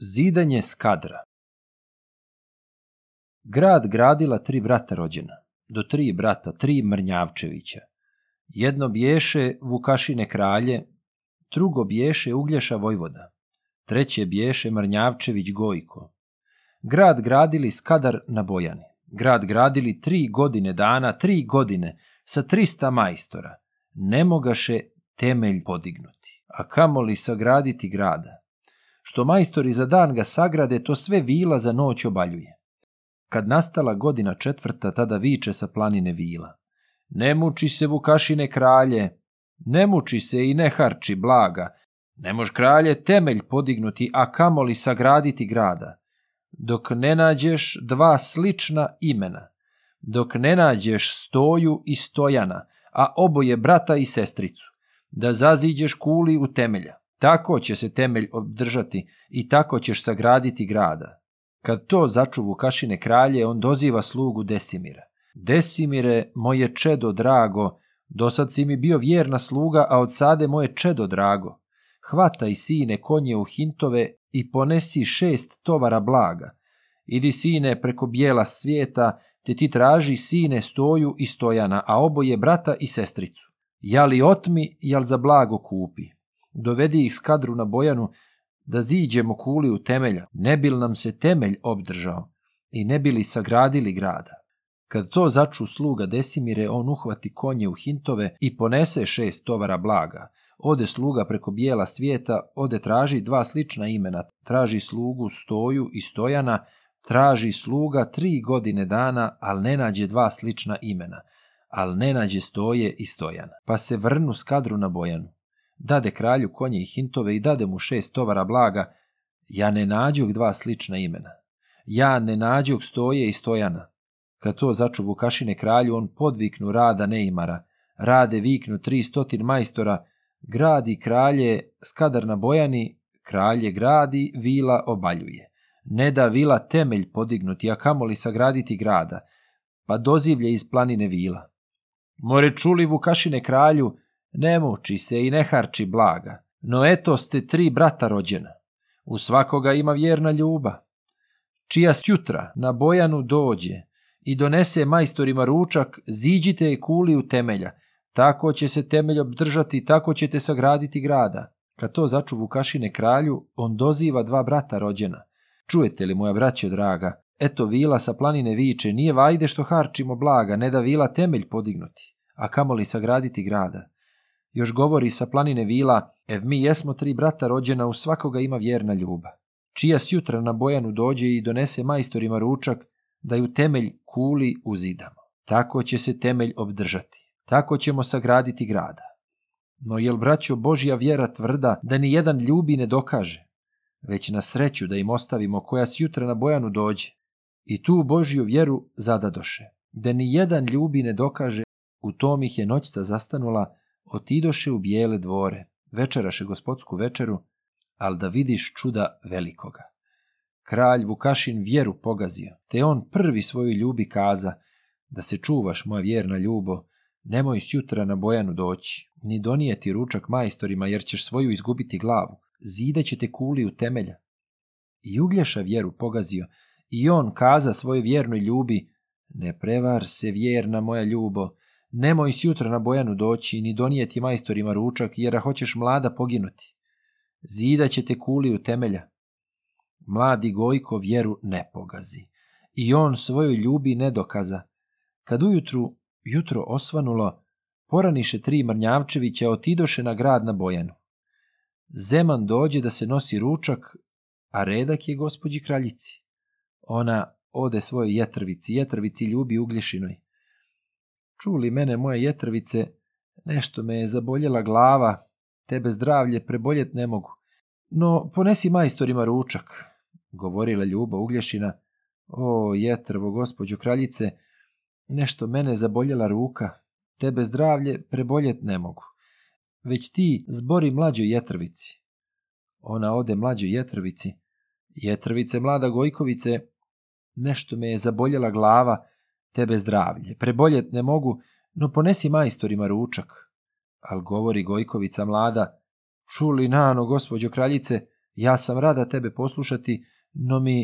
Zidanje skadra Grad gradila tri brata rođena, do tri brata, tri Mrnjavčevića. Jedno bješe Vukašine kralje, drugo bješe Uglješa Vojvoda, treće bješe Mrnjavčević Gojko. Grad gradili skadar na Bojani. Grad gradili tri godine dana, tri godine, sa trista majstora. Ne mogaše temelj podignuti, a kamoli sagraditi grada što majstori za dan ga sagrade, to sve vila za noć obaljuje. Kad nastala godina četvrta, tada viče sa planine vila. Ne muči se Vukašine kralje, ne muči se i ne harči blaga, ne mož kralje temelj podignuti, a kamoli sagraditi grada, dok ne nađeš dva slična imena, dok ne nađeš stoju i stojana, a oboje brata i sestricu, da zaziđeš kuli u temelja. Tako će se temelj obdržati i tako ćeš sagraditi grada. Kad to začu Vukašine kralje, on doziva slugu Desimira. Desimire, moje čedo drago, do dosad si mi bio vjerna sluga, a od sade moje čedo drago. Hvataj sine konje u hintove i ponesi šest tovara blaga. Idi sine preko bijela svijeta, te ti traži sine stoju i stojana, a oboje brata i sestricu. Jali otmi, jal za blago kupi. Dovedi ih skadru na Bojanu da ziđemo kuli u temelja, ne bil nam se temelj obdržao i ne bili sagradili grada. Kad to začu sluga Desimire, on uhvati konje u hintove i ponese šest tovara blaga. Ode sluga preko bijela svijeta, ode traži dva slična imena, traži slugu Stoju i Stojana, traži sluga tri godine dana, al ne nađe dva slična imena, al ne nađe Stoje i Stojana, pa se vrnu skadru na Bojanu dade kralju konje i hintove i dade mu šest tovara blaga, ja ne nađog dva slična imena. Ja ne nađog stoje i stojana. Kad to začu Vukašine kralju, on podviknu rada neimara. Rade viknu tri stotin majstora, gradi kralje skadar na bojani, kralje gradi, vila obaljuje. Ne da vila temelj podignuti, a kamoli sagraditi grada, pa dozivlje iz planine vila. More čuli Vukašine kralju, Ne muči se i ne harči blaga, no eto ste tri brata rođena. U svakoga ima vjerna ljuba, čija s jutra na Bojanu dođe i donese majstorima ručak, ziđite je kuli u temelja. Tako će se temelj obdržati, tako ćete sagraditi grada. Kad to začu Vukašine kralju, on doziva dva brata rođena. Čujete li, moja braćo draga, eto vila sa planine viče, nije vajde što harčimo blaga, ne da vila temelj podignuti, a kamoli sagraditi grada još govori sa planine Vila, ev mi jesmo tri brata rođena, u svakoga ima vjerna ljuba. Čija sjutra na Bojanu dođe i donese majstorima ručak, da ju temelj kuli uzidamo. Tako će se temelj obdržati. Tako ćemo sagraditi grada. No jel, braćo, Božja vjera tvrda da ni jedan ljubi ne dokaže, već na sreću da im ostavimo koja sjutra na Bojanu dođe. I tu Božju vjeru zadadoše, da ni jedan ljubi ne dokaže, u tom ih je noćca zastanula, otidoše u bijele dvore, večeraše gospodsku večeru, al da vidiš čuda velikoga. Kralj Vukašin vjeru pogazio, te on prvi svoju ljubi kaza, da se čuvaš, moja vjerna ljubo, nemoj sjutra na Bojanu doći, ni donijeti ručak majstorima, jer ćeš svoju izgubiti glavu, zida te kuli u temelja. I Uglješa vjeru pogazio, i on kaza svojoj vjernoj ljubi, ne prevar se vjerna moja ljubo, Nemoj s jutra na Bojanu doći, ni donijeti majstorima ručak, jer hoćeš mlada poginuti. Zida će te kuli u temelja. Mladi Gojko vjeru ne pogazi. I on svoju ljubi ne dokaza. Kad ujutru, jutro osvanulo, poraniše tri Mrnjavčevića, otidoše na grad na Bojanu. Zeman dođe da se nosi ručak, a redak je gospođi kraljici. Ona ode svojoj jetrvici, jetrvici ljubi Uglješinoj čuli mene moje jetrvice, nešto me je zaboljela glava, tebe zdravlje preboljet ne mogu. No, ponesi majstorima ručak, govorila Ljuba Uglješina. O, jetrvo, gospođo kraljice, nešto mene zaboljela ruka, tebe zdravlje preboljet ne mogu. Već ti zbori mlađoj jetrvici. Ona ode mlađoj jetrvici. Jetrvice, mlada Gojkovice, nešto me je zaboljela glava, tebe zdravlje, Prebolje ne mogu, no ponesi majstorima ručak. Al govori Gojkovica mlada, čuli nano, gospođo kraljice, ja sam rada tebe poslušati, no mi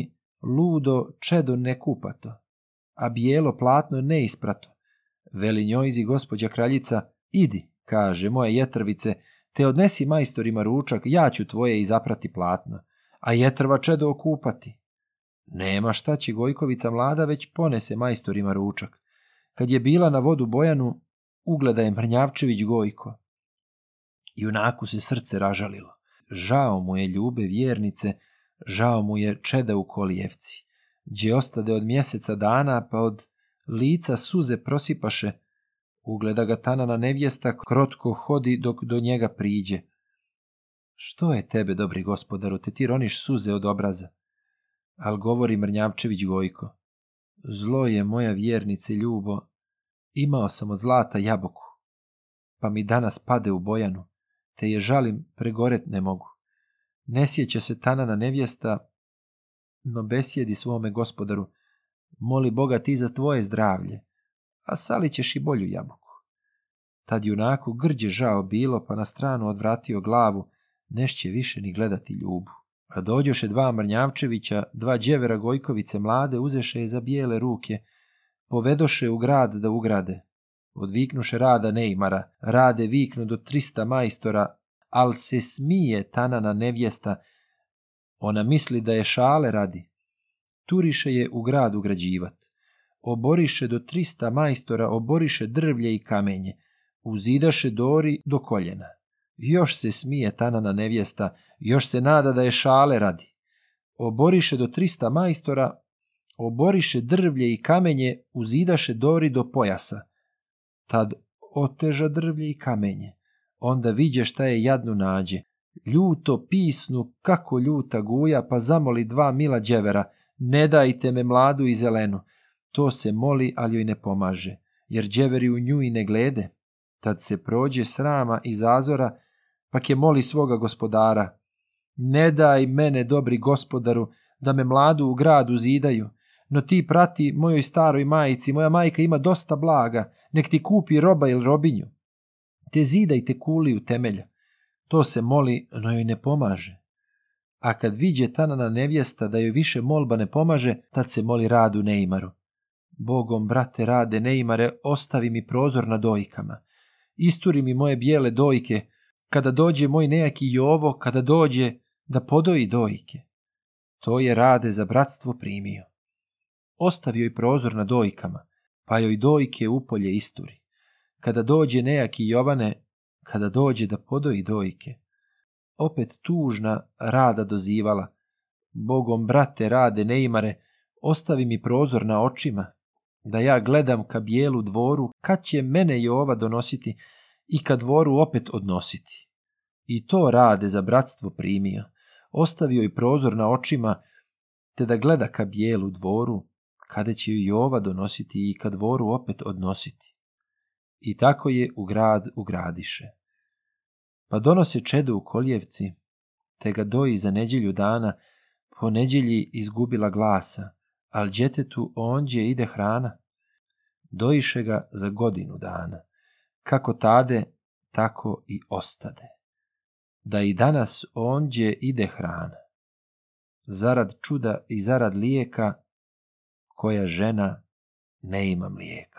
ludo čedo ne kupato, a bijelo platno ne isprato. Veli njojzi gospođa kraljica, idi, kaže moje jetrvice, te odnesi majstorima ručak, ja ću tvoje i zaprati platno, a jetrva čedo okupati. Nema šta će Gojkovica mlada već ponese majstorima ručak. Kad je bila na vodu Bojanu, ugleda je Mrnjavčević Gojko. Junaku se srce ražalilo. Žao mu je ljube vjernice, žao mu je čeda u kolijevci, gdje ostade od mjeseca dana pa od lica suze prosipaše, ugleda ga tanana nevjesta, krotko hodi dok do njega priđe. Što je tebe, dobri gospodaru, te ti roniš suze od obraza? al govori Mrnjavčević Gojko. Zlo je moja vjernice ljubo, imao sam od zlata jaboku, pa mi danas pade u bojanu, te je žalim pregoret ne mogu. Ne sjeća se tanana nevjesta, no besjedi svome gospodaru, moli Boga ti za tvoje zdravlje, a salićeš i bolju jabuku. Tad junaku grđe žao bilo, pa na stranu odvratio glavu, nešće više ni gledati ljubu a dođoše dva Mrnjavčevića, dva đevera Gojkovice mlade, uzeše je za bijele ruke, povedoše u grad da ugrade. Odviknuše rada Neymara, rade viknu do 300 majstora, al se smije Tanana nevjesta, ona misli da je šale radi. Turiše je u grad ugrađivat. Oboriše do 300 majstora, oboriše drvlje i kamenje, uzidaše dori do koljena. Još se smije Tanana nevjesta, još se nada da je šale radi. Oboriše do 300 majstora, oboriše drvlje i kamenje, uzidaše dori do pojasa. Tad oteža drvlje i kamenje. Onda viđe šta je jadnu nađe. Ljuto pisnu, kako ljuta guja, pa zamoli dva mila đevera. Ne dajte me mladu i zelenu. To se moli, ali joj ne pomaže, jer đeveri u nju i ne glede. Tad se prođe srama i zazora, pak je moli svoga gospodara. Ne daj mene, dobri gospodaru, da me mladu u gradu zidaju, no ti prati mojoj staroj majici, moja majka ima dosta blaga, nek ti kupi roba ili robinju. Te zidaj te kuli u temelja. To se moli, no joj ne pomaže. A kad viđe tanana nevjesta da joj više molba ne pomaže, tad se moli radu Neimaru. Bogom, brate, rade Neimare, ostavi mi prozor na dojkama. Isturi mi moje bijele dojke, kada dođe moj nejaki Jovo, kada dođe da podoji dojke. To je rade za bratstvo primio. Ostavio je prozor na dojkama, pa joj dojke upolje isturi. Kada dođe nejaki Jovane, kada dođe da podoji dojke. Opet tužna rada dozivala. Bogom, brate, rade, neimare, ostavi mi prozor na očima, da ja gledam ka bijelu dvoru, kad će mene Jova donositi, i kad dvoru opet odnositi. I to rade za bratstvo primio, ostavio i prozor na očima, te da gleda ka bijelu dvoru, kada će ju Jova donositi i ka dvoru opet odnositi. I tako je u grad ugradiše. Pa donose čedu u koljevci, te ga doji za neđelju dana, po neđelji izgubila glasa, al djetetu onđe ide hrana. Dojiše ga za godinu dana kako tade, tako i ostade. Da i danas onđe ide hrana, zarad čuda i zarad lijeka, koja žena ne ima mlijeka.